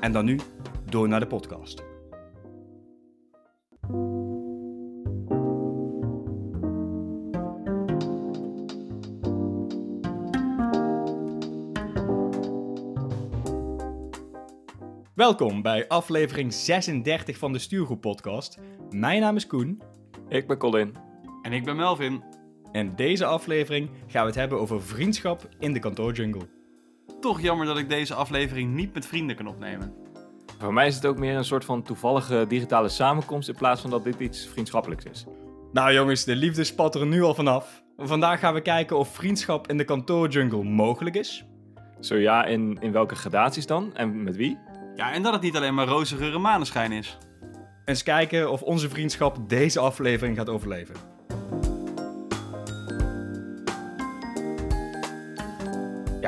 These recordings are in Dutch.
En dan nu door naar de podcast. Welkom bij aflevering 36 van de Stuurgroep podcast. Mijn naam is Koen Ik ben Colin. En ik ben Melvin. en deze aflevering gaan we het hebben over vriendschap in de kantoorjungle. Toch jammer dat ik deze aflevering niet met vrienden kan opnemen. Voor mij is het ook meer een soort van toevallige digitale samenkomst in plaats van dat dit iets vriendschappelijks is. Nou jongens, de liefde spat er nu al vanaf. Vandaag gaan we kijken of vriendschap in de kantoorjungle mogelijk is. Zo ja, in, in welke gradaties dan? En met wie? Ja, en dat het niet alleen maar roze geur maneschijn is. Eens kijken of onze vriendschap deze aflevering gaat overleven.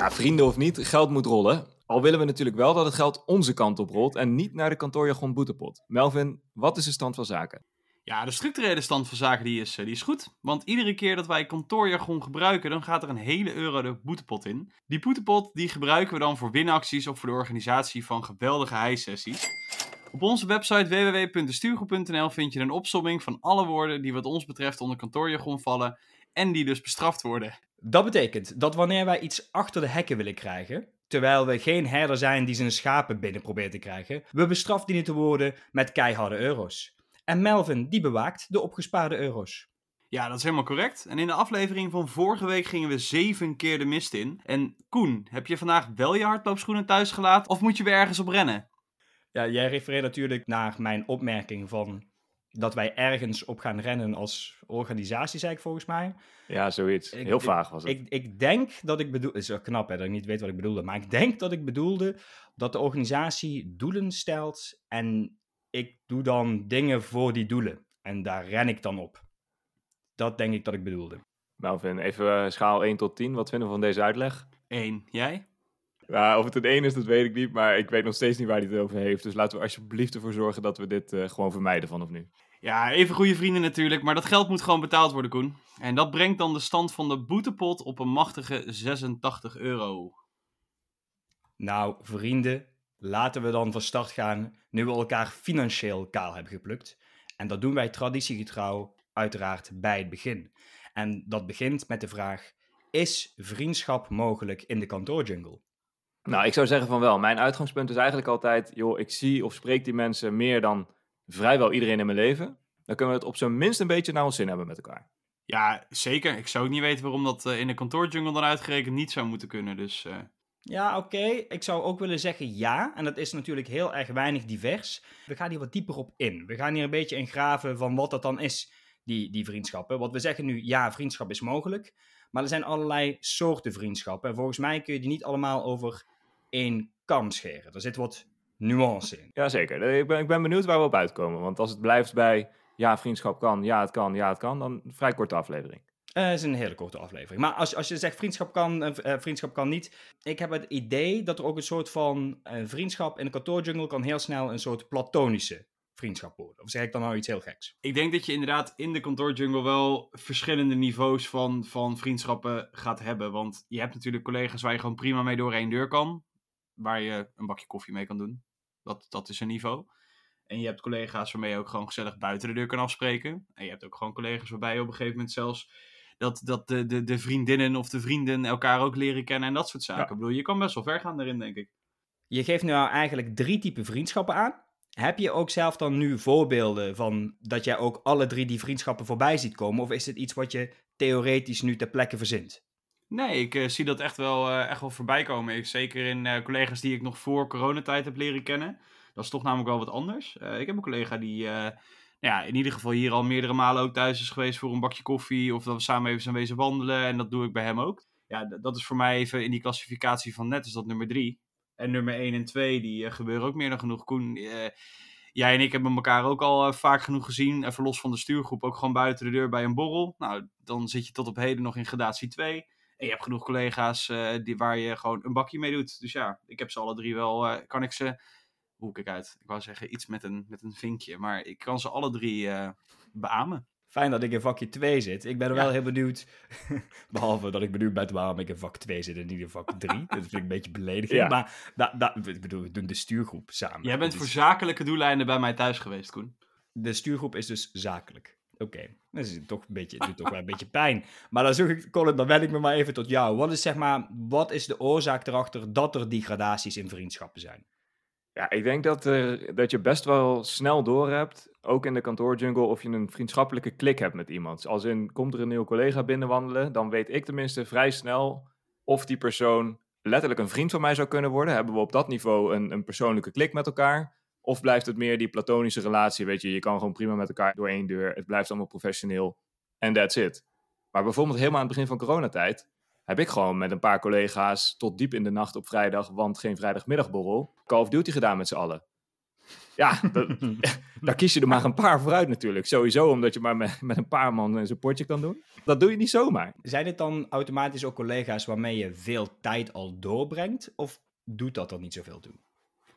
Ja, vrienden of niet, geld moet rollen. Al willen we natuurlijk wel dat het geld onze kant op rolt en niet naar de kantoorjargon boetepot. Melvin, wat is de stand van zaken? Ja, de structurele stand van zaken die is, eh, die is goed. Want iedere keer dat wij kantoorjargon gebruiken, dan gaat er een hele euro de boetepot in. Die boetepot die gebruiken we dan voor winacties of voor de organisatie van geweldige hijsessies. Op onze website www.destuurgroep.nl vind je een opsomming van alle woorden die wat ons betreft onder kantoorjargon vallen en die dus bestraft worden. Dat betekent dat wanneer wij iets achter de hekken willen krijgen, terwijl we geen herder zijn die zijn schapen binnen probeert te krijgen, we bestraft dienen te worden met keiharde euro's. En Melvin, die bewaakt de opgespaarde euro's. Ja, dat is helemaal correct. En in de aflevering van vorige week gingen we zeven keer de mist in. En Koen, heb je vandaag wel je hardloopschoenen thuis gelaten of moet je weer ergens op rennen? Ja, jij refereert natuurlijk naar mijn opmerking van dat wij ergens op gaan rennen als organisatie, zei ik volgens mij. Ja, zoiets. Ik- Heel vaag was het. Ik, ik denk dat ik bedoel... Het is wel knap hè, dat ik niet weet wat ik bedoelde. Maar ik denk dat ik bedoelde dat de organisatie doelen stelt en ik doe dan dingen voor die doelen. En daar ren ik dan op. Dat denk ik dat ik bedoelde. Melvin, even eh, schaal 1 tot 10. Wat vinden we van deze uitleg? Eén. Jij? Ja, of het een 1 is, dat weet ik niet, maar ik weet nog steeds niet waar hij het over heeft. Dus laten we alsjeblieft ervoor zorgen dat we dit eh, gewoon vermijden vanaf nu. Ja, even goede vrienden natuurlijk, maar dat geld moet gewoon betaald worden, Koen. En dat brengt dan de stand van de boetepot op een machtige 86 euro. Nou, vrienden, laten we dan van start gaan nu we elkaar financieel kaal hebben geplukt. En dat doen wij traditiegetrouw uiteraard bij het begin. En dat begint met de vraag, is vriendschap mogelijk in de kantoorjungle? Nou, ik zou zeggen van wel. Mijn uitgangspunt is eigenlijk altijd, joh, ik zie of spreek die mensen meer dan vrijwel iedereen in mijn leven. Dan kunnen we het op zijn minst een beetje naar ons zin hebben met elkaar. Ja, zeker. Ik zou ook niet weten waarom dat eh, in de kantoorjungle dan uitgerekend niet zou moeten kunnen. Dus eh, Ja, oké. Ik zou ook willen zeggen ja. En dat is natuurlijk heel erg weinig divers. We gaan hier wat dieper op in. We gaan hier een beetje in graven van wat dat dan is, die, die vriendschappen. Want we zeggen nu ja, vriendschap is mogelijk. Maar er zijn allerlei soorten vriendschappen. En volgens mij kun je die niet allemaal over één kam scheren. Er zit wat nuance in. Jazeker. Ik ben, ik ben benieuwd waar we op uitkomen. Want als het blijft bij, ja, vriendschap kan, ja, het kan, ja, het kan, dan een vrij korte aflevering. Eh, Het is een hele korte aflevering. Maar als, als je zegt vriendschap kan, eh, eh, vriendschap kan niet. Ik heb het idee dat er ook een soort van eh, vriendschap in de kantoorjungle kan heel snel een soort platonische vriendschap worden. Of zeg ik dan nou iets heel geks? ik denk dat je inderdaad in de kantoorjungle wel verschillende niveaus van, van vriendschappen gaat hebben. Want je hebt natuurlijk collega's waar je gewoon prima mee door één deur kan. Waar je een bakje koffie mee kan doen. Dat, dat is een niveau. En je hebt collega's waarmee je ook gewoon gezellig buiten de deur kan afspreken. En je hebt ook gewoon collega's waarbij je op een gegeven moment zelfs dat, dat de, de, de vriendinnen of de vrienden elkaar ook leren kennen en dat soort zaken. Ja. Ik bedoel, je kan best wel ver gaan daarin, denk ik. Je geeft nu eigenlijk drie typen vriendschappen aan. Heb je ook zelf dan nu voorbeelden van dat jij ook alle drie die vriendschappen voorbij ziet komen? Of is het iets wat je theoretisch nu ter plekke verzint? Nee, ik eh, zie dat echt wel, eh, echt wel voorbij komen. Zeker in eh, collega's die ik nog voor coronatijd heb leren kennen. Dat is toch namelijk wel wat anders. Ik heb een collega die nou ja, in ieder geval hier al meerdere malen ook thuis is geweest voor een bakje koffie. Of dat we samen even zijn wezen wandelen. En dat doe ik bij hem ook. Ja, dat is voor mij even in die klassificatie van net is dat nummer drie. En nummer 1 en 2, die eh, gebeuren ook meer dan genoeg. Koen, eh, jij en ik hebben elkaar ook al eh, vaak genoeg gezien. Even los van de stuurgroep, ook gewoon buiten de deur bij een borrel. Nou, dan zit je tot op heden nog in gradatie 2. En je hebt genoeg collega's die, waar je gewoon een bakje mee doet. Dus ja, ik heb ze alle drie wel, kan ik ze... Hoe kijk uit? Ik wou zeggen iets met een, met een vinkje. Maar ik kan ze alle drie beamen. Fijn dat ik in vakje 2 zit. Ik ben er Ja. wel heel benieuwd. Behalve dat ik benieuwd ben waarom ik in vak 2 zit en niet in vak 3. dat vind ik een beetje beledigend. Ja. Maar da, da, ik bedoel, we doen de stuurgroep samen. Jij bent Dus voor zakelijke doeleinden bij mij thuis geweest, Koen. De stuurgroep is dus zakelijk. Oké, dat is toch een beetje, doet toch wel een beetje pijn. Maar dan zoek ik, Colin, dan wend ik me maar even tot jou. Wat is, zeg maar, wat is de oorzaak erachter dat er die gradaties in vriendschappen zijn? Ja, ik denk dat, er, dat je best wel snel doorhebt, ook in de kantoorjungle, of je een vriendschappelijke klik hebt met iemand. Als in, komt er een nieuwe collega binnenwandelen, dan weet ik tenminste vrij snel of die persoon letterlijk een vriend van mij zou kunnen worden. Hebben we op dat niveau een, een persoonlijke klik met elkaar? Of blijft het meer die platonische relatie, weet je, je kan gewoon prima met elkaar door één deur, het blijft allemaal professioneel en that's it. Maar bijvoorbeeld helemaal aan het begin van coronatijd heb ik gewoon met een paar collega's tot diep in de nacht op vrijdag, want geen vrijdagmiddagborrel, Call of Duty gedaan met z'n allen. Ja, dat, daar kies je er maar een paar vooruit natuurlijk. Sowieso omdat je maar met, met een paar man een supportje kan doen. Dat doe je niet zomaar. Zijn dit dan automatisch ook collega's waarmee je veel tijd al doorbrengt? Of doet dat er niet zoveel toe?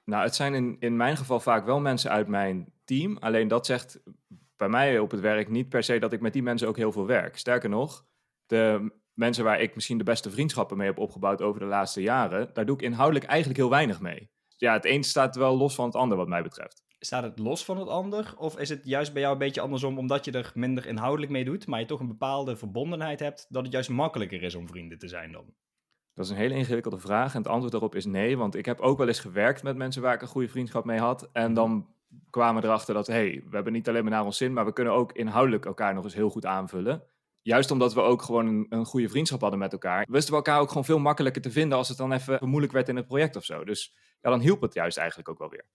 Nou, het zijn in, in mijn geval vaak wel mensen uit mijn team. Alleen dat zegt bij mij op het werk niet per se dat ik met die mensen ook heel veel werk. Sterker nog, de mensen waar ik misschien de beste vriendschappen mee heb opgebouwd over de laatste jaren, daar doe ik inhoudelijk eigenlijk heel weinig mee. Ja, het een staat wel los van het ander wat mij betreft. Staat het los van het ander? Of is het juist bij jou een beetje andersom, omdat je er minder inhoudelijk mee doet, maar je toch een bepaalde verbondenheid hebt, dat het juist makkelijker is om vrienden te zijn dan? Dat is een hele ingewikkelde vraag en het antwoord daarop is nee, want ik heb ook wel eens gewerkt met mensen waar ik een goede vriendschap mee had. En dan kwamen we erachter dat, hey, we hebben niet alleen maar naar ons zin, maar we kunnen ook inhoudelijk elkaar nog eens heel goed aanvullen. Juist omdat we ook gewoon een, een goede vriendschap hadden met elkaar, wisten we elkaar ook gewoon veel makkelijker te vinden als het dan even moeilijk werd in het project of zo. Dus ja, dan hielp het juist eigenlijk ook wel weer.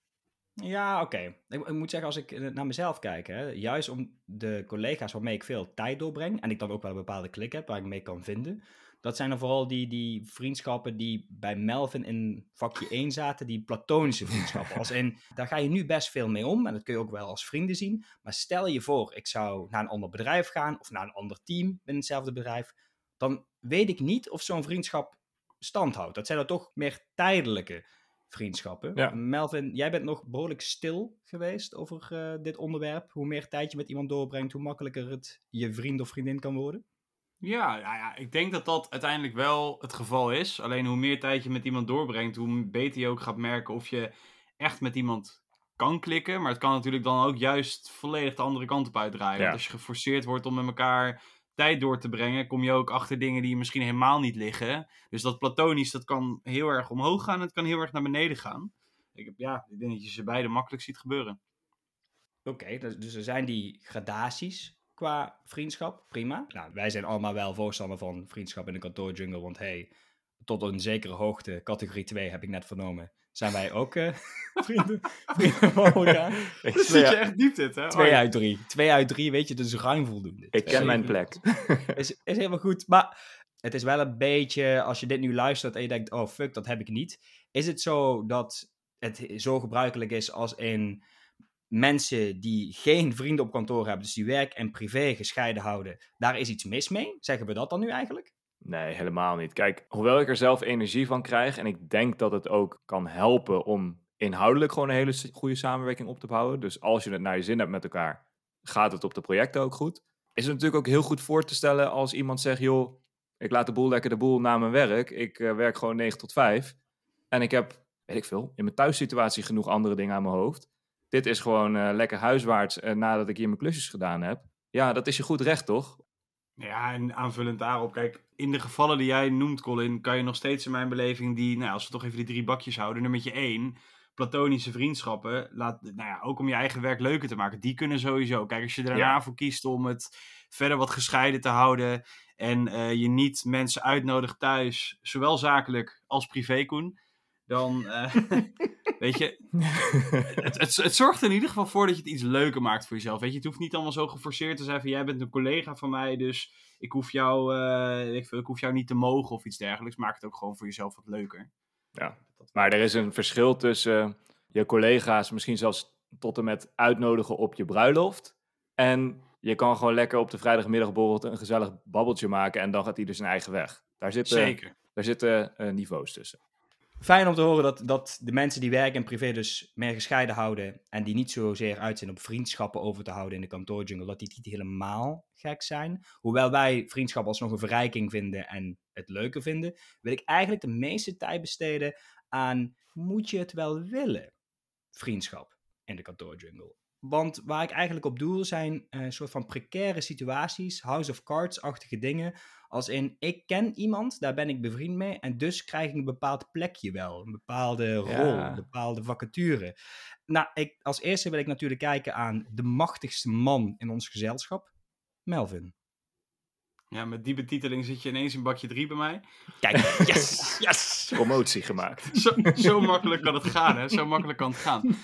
Ja, oké. Ik, moet zeggen, als ik naar mezelf kijk, hè, juist om de collega's waarmee ik veel tijd doorbreng, en ik dan ook wel een bepaalde klik heb waar ik mee kan vinden, dat zijn dan vooral die, die vriendschappen die bij Melvin in vakje 1 zaten, die platonische vriendschappen. Als in, daar ga je nu best veel mee om, en dat kun je ook wel als vrienden zien, maar stel je voor, ik zou naar een ander bedrijf gaan, of naar een ander team binnen hetzelfde bedrijf, dan weet ik niet of zo'n vriendschap stand houdt. Dat zijn dan toch meer tijdelijke vriendschappen. Ja. Melvin, jij bent nog behoorlijk stil geweest over eh, dit onderwerp. Hoe meer tijd je met iemand doorbrengt, hoe makkelijker het je vriend of vriendin kan worden. Ja, ja, ja, ik denk dat dat uiteindelijk wel het geval is. Alleen hoe meer tijd je met iemand doorbrengt, hoe beter je ook gaat merken of je echt met iemand kan klikken. Maar het kan natuurlijk dan ook juist volledig de andere kant op uitdraaien. Ja. Want als je geforceerd wordt om met elkaar tijd door te brengen, kom je ook achter dingen die misschien helemaal niet liggen. Dus dat platonisch, dat kan heel erg omhoog gaan en het kan heel erg naar beneden gaan. Ik, heb, ja, ik denk dat je ze beide makkelijk ziet gebeuren. Oké, dus, dus er zijn die gradaties qua vriendschap. Prima. Nou, wij zijn allemaal wel voorstander van vriendschap in de kantoorjungle. Want hey, tot een zekere hoogte, categorie 2 heb ik net vernomen, zijn wij ook eh, vrienden, vrienden van elkaar. Ik, Dus zit je echt diep dit, hè? Twee uit drie. Twee uit drie, weet je, dus ruim voldoende. ik ken mijn plek. is, is helemaal goed. Maar het is wel een beetje, als je dit nu luistert en je denkt, oh fuck, dat heb ik niet. Is het zo dat het zo gebruikelijk is als in mensen die geen vrienden op kantoor hebben, dus die werk en privé gescheiden houden, daar is iets mis mee? Zeggen we dat dan nu eigenlijk? Nee, helemaal niet. Kijk, hoewel ik er zelf energie van krijg en ik denk dat het ook kan helpen om inhoudelijk gewoon een hele goede samenwerking op te bouwen. Dus als je het naar je zin hebt met elkaar, gaat het op de projecten ook goed. Is het natuurlijk ook heel goed voor te stellen als iemand zegt, joh, ik laat de boel lekker de boel na mijn werk. Ik eh, werk gewoon 9 tot 5. En ik heb, weet ik veel, in mijn thuissituatie genoeg andere dingen aan mijn hoofd. Dit is gewoon eh, lekker huiswaarts eh, nadat ik hier mijn klusjes gedaan heb. Ja, dat is je goed recht, toch? Ja, en aanvullend daarop, kijk, in de gevallen die jij noemt, Colin, kan je nog steeds in mijn beleving die, nou, als we toch even die drie bakjes houden, nummertje één, platonische vriendschappen, laat, nou ja, ook om je eigen werk leuker te maken, die kunnen sowieso. Kijk, als je er daarna Ja. voor kiest om het verder wat gescheiden te houden en eh, je niet mensen uitnodigt thuis, zowel zakelijk als privé, Koen, dan, eh, weet je, het, het, het zorgt er in ieder geval voor dat je het iets leuker maakt voor jezelf. Weet je, het hoeft niet allemaal zo geforceerd te zijn van jij bent een collega van mij, dus ik hoef jou, eh, ik, hoef jou niet te mogen of iets dergelijks. Maak het ook gewoon voor jezelf wat leuker. Ja. Maar er is een verschil tussen je collega's misschien zelfs tot en met uitnodigen op je bruiloft. En je kan gewoon lekker op de vrijdagmiddag bijvoorbeeld een gezellig babbeltje maken en dan gaat ieder zijn eigen weg. Daar zitten, Zeker. daar zitten eh, niveaus tussen. Fijn om te horen dat, dat de mensen die werk en privé dus meer gescheiden houden en die niet zozeer uit zijn op vriendschappen over te houden in de kantoorjungle, dat die niet helemaal gek zijn. Hoewel wij vriendschap alsnog een verrijking vinden en het leuker vinden, wil ik eigenlijk de meeste tijd besteden aan moet je het wel willen? Vriendschap in de kantoorjungle. Want waar ik eigenlijk op doel zijn een soort van precaire situaties, House of Cards-achtige dingen. Als in, ik ken iemand, daar ben ik bevriend mee. En dus krijg ik een bepaald plekje wel. Een bepaalde rol, Ja. een bepaalde vacature. Nou, ik, als eerste wil ik natuurlijk kijken aan de machtigste man in ons gezelschap. Melvin. Ja, met die betiteling zit je ineens in bakje 3 bij mij. Kijk, yes, yes. Promotie gemaakt. Zo, zo makkelijk kan het gaan, hè? Zo makkelijk kan het gaan.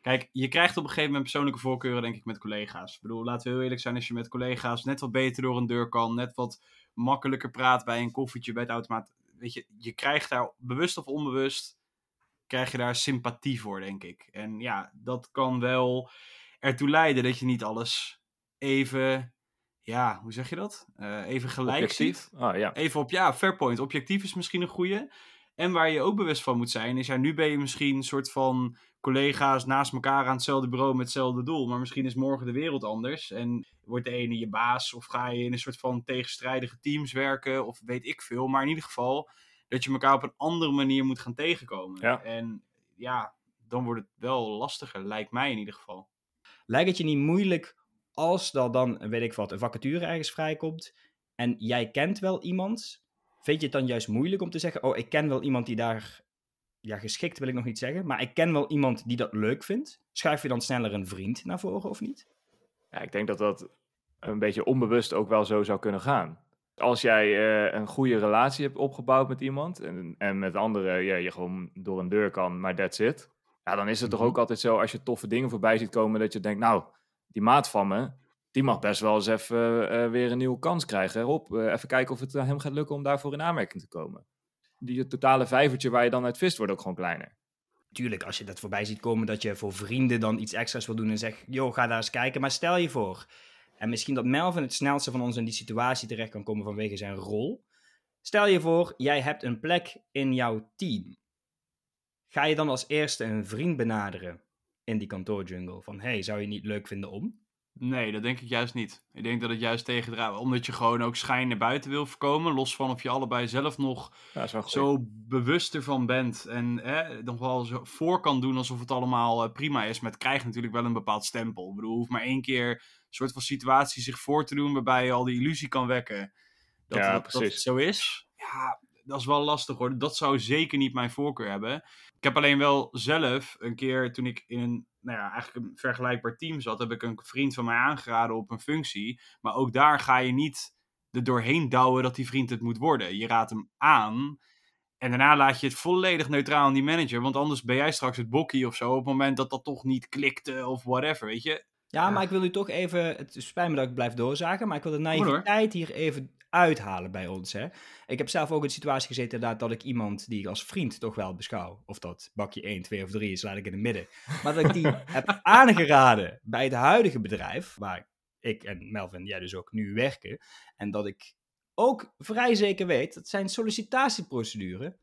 Kijk, je krijgt op een gegeven moment persoonlijke voorkeuren, denk ik, met collega's. Ik bedoel, laten we heel eerlijk zijn, als je met collega's net wat beter door een deur kan, net wat makkelijker praat bij een koffietje bij het automaat. Weet je, je krijgt daar, bewust of onbewust, krijg je daar sympathie voor, denk ik. En ja, dat kan wel ertoe leiden dat je niet alles even, ja, hoe zeg je dat? Eh, even gelijk Objectief. ziet. Ah, ja. Even op, ja, fair point. Objectief is misschien een goede. En waar je ook bewust van moet zijn, is ja, nu ben je misschien een soort van collega's naast elkaar aan hetzelfde bureau met hetzelfde doel. Maar misschien is morgen de wereld anders. En wordt de ene je baas, of ga je in een soort van tegenstrijdige teams werken, of weet ik veel. Maar in ieder geval dat je elkaar op een andere manier moet gaan tegenkomen. Ja. En ja, dan wordt het wel lastiger, lijkt mij in ieder geval. Lijkt het je niet moeilijk als er dan, weet ik wat, een vacature ergens vrijkomt en jij kent wel iemand? Vind je het dan juist moeilijk om te zeggen, oh, ik ken wel iemand die daar, ja, geschikt wil ik nog niet zeggen, maar ik ken wel iemand die dat leuk vindt? Schuif je dan sneller een vriend naar voren of niet? Ja, ik denk dat dat een beetje onbewust ook wel zo zou kunnen gaan. Als jij eh, een goede relatie hebt opgebouwd met iemand en, en met anderen ja, je gewoon door een deur kan, maar that's it. Ja, dan is het toch Mhm. ook altijd zo als je toffe dingen voorbij ziet komen dat je denkt, nou, die maat van me, die mag best wel eens even eh, weer een nieuwe kans krijgen. Rob, eh, even kijken of het hem gaat lukken om daarvoor in aanmerking te komen. Die totale vijvertje waar je dan uit vist wordt ook gewoon kleiner. Tuurlijk, als je dat voorbij ziet komen, dat je voor vrienden dan iets extra's wil doen en zegt, joh, ga daar eens kijken. Maar stel je voor, en misschien dat Melvin het snelste van ons in die situatie terecht kan komen vanwege zijn rol. Stel je voor, jij hebt een plek in jouw team. Ga je dan als eerste een vriend benaderen in die kantoorjungle? Van, hey, zou je het niet leuk vinden om? Nee, dat denk ik juist niet. Ik denk dat het juist tegendraait, omdat je gewoon ook schijn naar buiten wil voorkomen. Los van of je allebei zelf nog Ja, zo bewust ervan bent en hè, nog wel zo voor kan doen alsof het allemaal eh, prima is. Maar het krijgt natuurlijk wel een bepaald stempel. Ik bedoel, hoeft maar één keer een soort van situatie zich voor te doen waarbij je al die illusie kan wekken dat, Ja, dat, dat het precies. zo is. Ja, dat is wel lastig hoor. Dat zou zeker niet mijn voorkeur hebben. Ik heb alleen wel zelf een keer toen ik in een, nou ja, eigenlijk een vergelijkbaar team zat, heb ik een vriend van mij aangeraden op een functie. Maar ook daar ga je niet er doorheen douwen dat die vriend het moet worden. Je raadt hem aan. En daarna laat je het volledig neutraal aan die manager. Want anders ben jij straks het bokkie of zo. Op het moment dat dat toch niet klikte of whatever. Weet je? Ja, Ja. maar ik wil u toch even, het spijt me dat ik blijf doorzagen, maar ik wil de naïviteit hier even uithalen bij ons. Hè. Ik heb zelf ook in de situatie gezeten inderdaad, dat ik iemand die ik als vriend toch wel beschouw, of dat bakje 1, 2 of 3 is, laat ik in het midden, maar dat ik die heb aangeraden bij het huidige bedrijf, waar ik en Melvin, jij dus ook nu werken, en dat ik ook vrij zeker weet dat zijn sollicitatieprocedure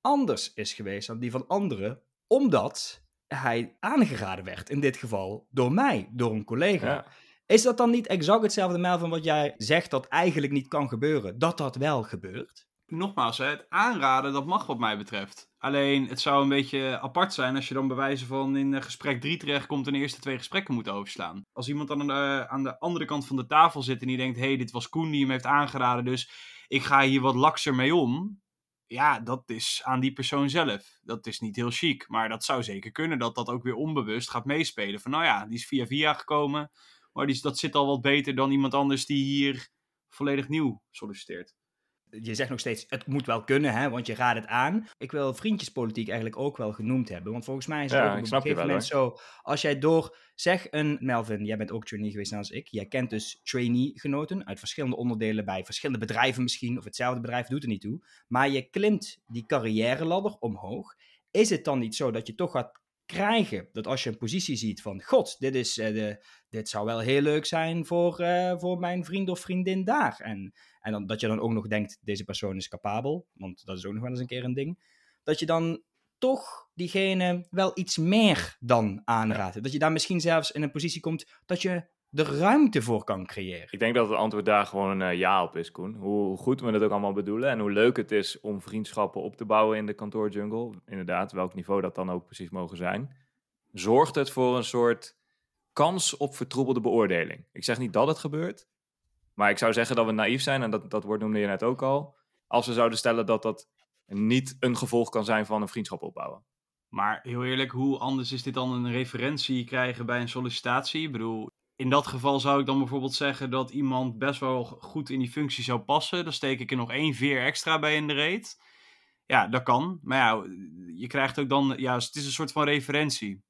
anders is geweest dan die van anderen, omdat hij aangeraden werd, in dit geval door mij, door een collega. Ja. Is dat dan niet exact hetzelfde, Melvin, wat jij zegt dat eigenlijk niet kan gebeuren, dat dat wel gebeurt? Nogmaals, het aanraden, dat mag wat mij betreft. Alleen, het zou een beetje apart zijn als je dan bij wijze van in eh, gesprek 3 terechtkomt en de eerste twee gesprekken moet overslaan. Als iemand dan aan de, aan de andere kant van de tafel zit en die denkt, hé, hey, dit was Koen die hem heeft aangeraden, dus ik ga hier wat lakser mee om. Ja, dat is aan die persoon zelf. Dat is niet heel chic, maar dat zou zeker kunnen dat dat ook weer onbewust gaat meespelen. Van nou ja, die is via via gekomen, maar die, dat zit al wat beter dan iemand anders die hier volledig nieuw solliciteert. Je zegt nog steeds, het moet wel kunnen, hè, want je raadt het aan. Ik wil vriendjespolitiek eigenlijk ook wel genoemd hebben, want volgens mij is het Ja, ook op een gegeven moment zo, als jij door, zeg een, Melvin, jij bent ook trainee geweest net als ik, jij kent dus trainee-genoten uit verschillende onderdelen bij verschillende bedrijven misschien, of hetzelfde bedrijf, doet er niet toe, maar je klimt die carrière ladder omhoog is het dan niet zo dat je toch gaat krijgen dat als je een positie ziet van, god, dit, is, eh, de, dit zou wel heel leuk zijn voor, eh, voor mijn vriend of vriendin daar. En, en dan, dat je dan ook nog denkt, deze persoon is capabel, want dat is ook nog wel eens een keer een ding. Dat je dan toch diegene wel iets meer dan aanraadt. Dat je daar misschien zelfs in een positie komt dat je de ruimte voor kan creëren. Ik denk dat het antwoord daar gewoon een ja op is, Koen. Hoe goed we het ook allemaal bedoelen en hoe leuk het is om vriendschappen op te bouwen in de kantoorjungle. Inderdaad, welk niveau dat dan ook precies mogen zijn. Zorgt het voor een soort kans op vertroebelde beoordeling. Ik zeg niet dat het gebeurt, maar ik zou zeggen dat we naïef zijn, en dat, dat woord noemde je net ook al, als we zouden stellen dat dat niet een gevolg kan zijn van een vriendschap opbouwen. Maar heel eerlijk, hoe anders is dit dan een referentie krijgen bij een sollicitatie? Ik bedoel, in dat geval zou ik dan bijvoorbeeld zeggen dat iemand best wel goed in die functie zou passen. Dan steek ik er nog één veer extra bij in de reet. Ja, dat kan. Maar ja, je krijgt ook dan, ja, het is een soort van referentie.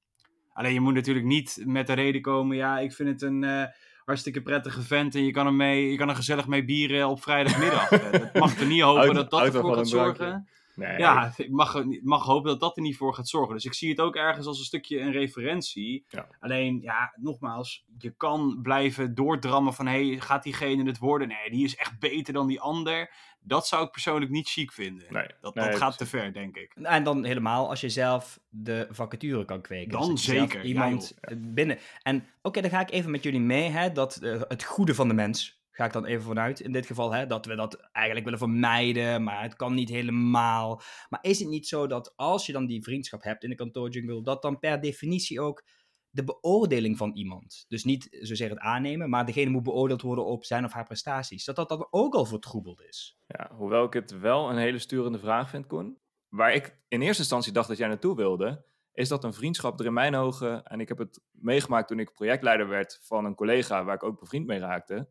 Alleen je moet natuurlijk niet met de reden komen, ja, ik vind het een uh, hartstikke prettige vent en je kan, hem mee, je kan er gezellig mee bieren op vrijdagmiddag. dat mag er niet hopen dat dat ervoor gaat zorgen. Nee. Ja, ik mag, mag hopen dat dat er niet voor gaat zorgen. Dus ik zie het ook ergens als een stukje een referentie. Ja. Alleen, ja, nogmaals, je kan blijven doordrammen van... hé, hey, gaat diegene het worden? Nee, die is echt beter dan die ander. Dat zou ik persoonlijk niet chic vinden. Nee. Dat, dat gaat te ver, denk ik. En dan helemaal als je zelf de vacature kan kweken. Dan dus zeker. Iemand binnen. En oké, dan ga ik even met jullie mee. Hè, dat uh, het goede van de mens ga ik dan even vanuit. In dit geval, hè, dat we dat eigenlijk willen vermijden, maar het kan niet helemaal. Maar is het niet zo dat als je dan die vriendschap hebt in de kantoorjungle, dat dan per definitie ook de beoordeling van iemand, dus niet zozeer het aannemen, maar degene moet beoordeeld worden op zijn of haar prestaties, dat dat dan ook al vertroebeld is? Ja, hoewel ik het wel een hele sturende vraag vind, Koen. Waar ik in eerste instantie dacht dat jij naartoe wilde, is dat een vriendschap er in mijn ogen, en ik heb het meegemaakt toen ik projectleider werd van een collega waar ik ook bevriend mee raakte,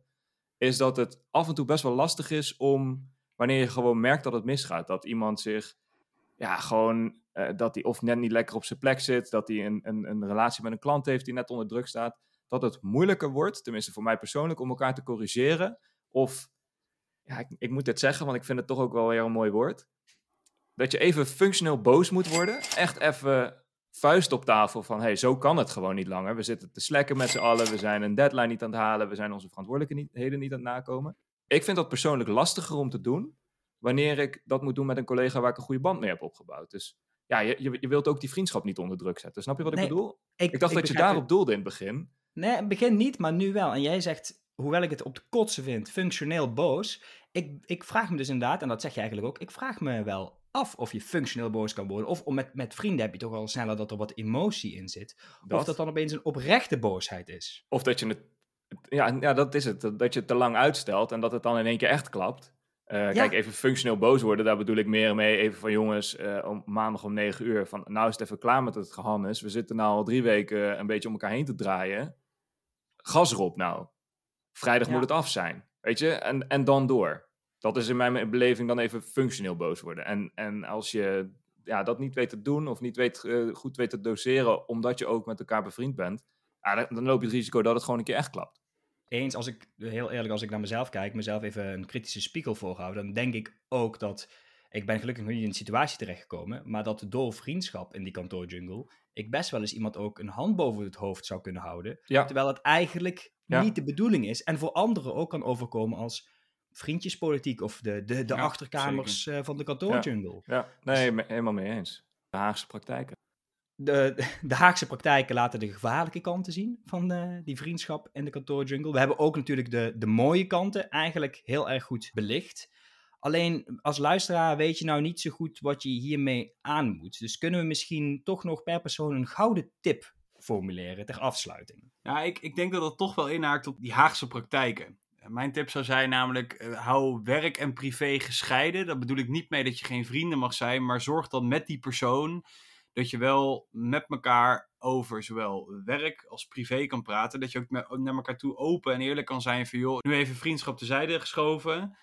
is dat het af en toe best wel lastig is om, wanneer je gewoon merkt dat het misgaat, dat iemand zich, ja, gewoon, uh, dat hij of net niet lekker op zijn plek zit, dat hij een, een, een relatie met een klant heeft die net onder druk staat, dat het moeilijker wordt, tenminste voor mij persoonlijk, om elkaar te corrigeren. Of, ja, ik, ik moet dit zeggen, want ik vind het toch ook wel weer een mooi woord. Dat je even functioneel boos moet worden. Echt even vuist op tafel van, hey, zo kan het gewoon niet langer. We zitten te slekken met z'n allen, we zijn een deadline niet aan het halen, we zijn onze verantwoordelijkheden niet aan het nakomen. Ik vind dat persoonlijk lastiger om te doen, wanneer ik dat moet doen met een collega waar ik een goede band mee heb opgebouwd. Dus ja, je, je, wilt ook die vriendschap niet onder druk zetten. Snap je wat ik bedoel? Ik, dacht dat je daarop doelde in het begin. Nee, in het begin niet, maar nu wel. En jij zegt, hoewel ik het op de kotsen vind, functioneel boos. Ik, ik vraag me dus inderdaad, en dat zeg je eigenlijk ook, ik vraag me wel af of je functioneel boos kan worden. Of met, met vrienden heb je toch al sneller dat er wat emotie in zit. Of dat dan opeens een oprechte boosheid is. Of dat je het. Ja, ja, dat is het. Dat je het te lang uitstelt en dat het dan in één keer echt klapt. Uh, Kijk, even functioneel boos worden, daar bedoel ik meer mee. Even van jongens, uh, om, maandag om negen uur. Van nou is het even klaar met het gehannes. We zitten nou al drie weken een beetje om elkaar heen te draaien. Gas erop nou. Vrijdag moet het af zijn. Weet je? En, en dan door. Dat is in mijn beleving dan even functioneel boos worden. En, en als je ja, dat niet weet te doen of niet weet, uh, goed weet te doseren, omdat je ook met elkaar bevriend bent, ja, dan, dan, loop je het risico dat het gewoon een keer echt klapt. Eens, als ik heel eerlijk, als ik naar mezelf kijk, mezelf even een kritische spiegel voorhouden, dan denk ik ook dat ik ben gelukkig nog niet in een situatie terechtgekomen, maar dat door vriendschap in die kantoorjungle ik best wel eens iemand ook een hand boven het hoofd zou kunnen houden, terwijl het eigenlijk niet de bedoeling is en voor anderen ook kan overkomen als vriendjespolitiek of de, de, de achterkamers uh, van de kantoorjungle. Ja, ja. nee, dus, helemaal mee eens. De Haagse praktijken. De, de Haagse praktijken laten de gevaarlijke kanten zien van de, die vriendschap in de kantoorjungle. We hebben ook natuurlijk de, de mooie kanten eigenlijk heel erg goed belicht. Alleen als luisteraar weet je nou niet zo goed wat je hiermee aan moet. Dus kunnen we misschien toch nog per persoon een gouden tip formuleren ter afsluiting? Ja, ik, ik denk dat dat toch wel inhaakt op die Haagse praktijken. Mijn tip zou zijn namelijk, uh, hou werk en privé gescheiden. Dat bedoel ik niet mee dat je geen vrienden mag zijn, maar zorg dan met die persoon dat je wel met elkaar over zowel werk als privé kan praten. Dat je ook met, naar elkaar toe open en eerlijk kan zijn van, joh, nu even vriendschap tezijde geschoven.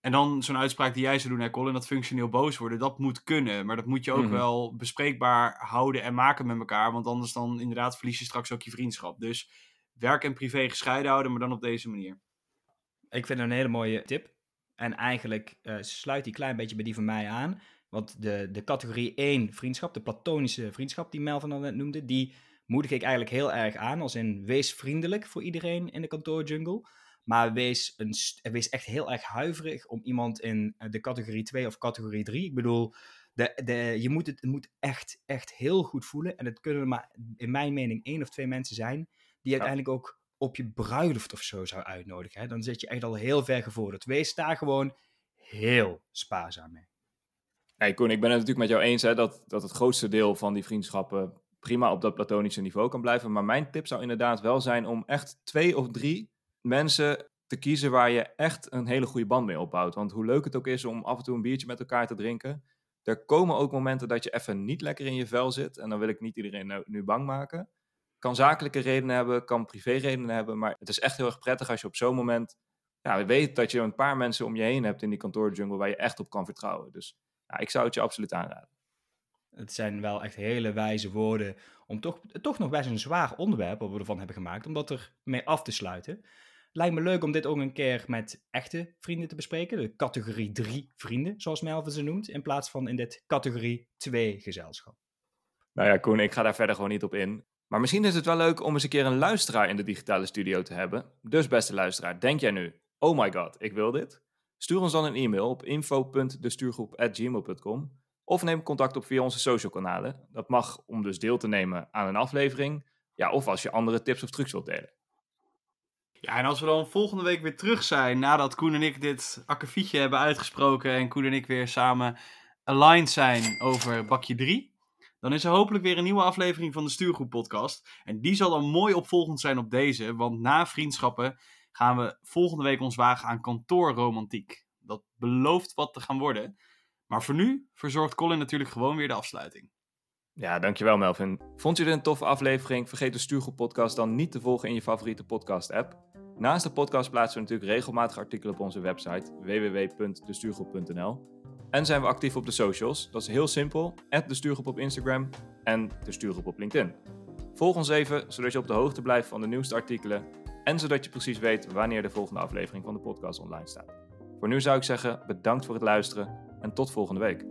En dan zo'n uitspraak die jij zou doen, hè, Colin, dat functioneel boos worden, dat moet kunnen. Maar dat moet je ook mhm. wel bespreekbaar houden en maken met elkaar. Want anders dan inderdaad verlies je straks ook je vriendschap. Dus werk en privé gescheiden houden, maar dan op deze manier. Ik vind het een hele mooie tip. En eigenlijk uh, sluit die klein beetje bij die van mij aan. Want de, de categorie 1 vriendschap, de platonische vriendschap die Melvin al net noemde, die moedig ik eigenlijk heel erg aan. Als in wees vriendelijk voor iedereen in de kantoorjungle. Maar wees, een, wees echt heel erg huiverig om iemand in de categorie 2 of categorie 3. Ik bedoel, de, de, je moet het, het moet echt, echt heel goed voelen. En het kunnen maar, in mijn mening, één of twee mensen zijn die uiteindelijk ook op je bruiloft of zo zou uitnodigen. Hè? Dan zit je echt al heel ver gevorderd. Wees daar gewoon heel spaarzaam mee. Hey Koen, ik ben het natuurlijk met jou eens hè, dat, dat het grootste deel van die vriendschappen prima op dat platonische niveau kan blijven. Maar mijn tip zou inderdaad wel zijn om echt twee of drie mensen te kiezen waar je echt een hele goede band mee opbouwt. Want hoe leuk het ook is om af en toe een biertje met elkaar te drinken, er komen ook momenten dat je even niet lekker in je vel zit. En dan wil ik niet iedereen nu bang maken. Kan zakelijke redenen hebben, kan privé redenen hebben. Maar het is echt heel erg prettig als je op zo'n moment ja, weet dat je een paar mensen om je heen hebt in die kantoorjungle waar je echt op kan vertrouwen. Dus ja, ik zou het je absoluut aanraden. Het zijn wel echt hele wijze woorden om toch, toch nog best een zwaar onderwerp wat we ervan hebben gemaakt, om dat er mee af te sluiten. Lijkt me leuk om dit ook een keer met echte vrienden te bespreken. De categorie 3 vrienden, zoals Melvin ze noemt. In plaats van in dit categorie 2 gezelschap. Nou ja, Koen, ik ga daar verder gewoon niet op in. Maar misschien is het wel leuk om eens een keer een luisteraar in de digitale studio te hebben. Dus beste luisteraar, denk jij nu, oh my god, ik wil dit? Stuur ons dan een e-mail op info.destuurgroep.gmail.com of neem contact op via onze social kanalen. Dat mag om dus deel te nemen aan een aflevering. Ja, of als je andere tips of trucs wilt delen. Ja, en als we dan volgende week weer terug zijn, nadat Koen en ik dit akkefietje hebben uitgesproken en Koen en ik weer samen aligned zijn over bakje 3, dan is er hopelijk weer een nieuwe aflevering van de Stuurgroep podcast. En die zal dan mooi opvolgend zijn op deze, want na vriendschappen gaan we volgende week ons wagen aan kantoorromantiek. Dat belooft wat te gaan worden. Maar voor nu verzorgt Colin natuurlijk gewoon weer de afsluiting. Ja, dankjewel Melvin. Vond je dit een toffe aflevering? Vergeet de Stuurgroep podcast dan niet te volgen in je favoriete podcast app. Naast de podcast plaatsen we natuurlijk regelmatig artikelen op onze website www.destuurgroep.nl. En zijn we actief op de socials. Dat is heel simpel. de Stuurgroep op Instagram en de Stuurgroep op LinkedIn. Volg ons even, zodat je op de hoogte blijft van de nieuwste artikelen. En zodat je precies weet wanneer de volgende aflevering van de podcast online staat. Voor nu zou ik zeggen, bedankt voor het luisteren en tot volgende week.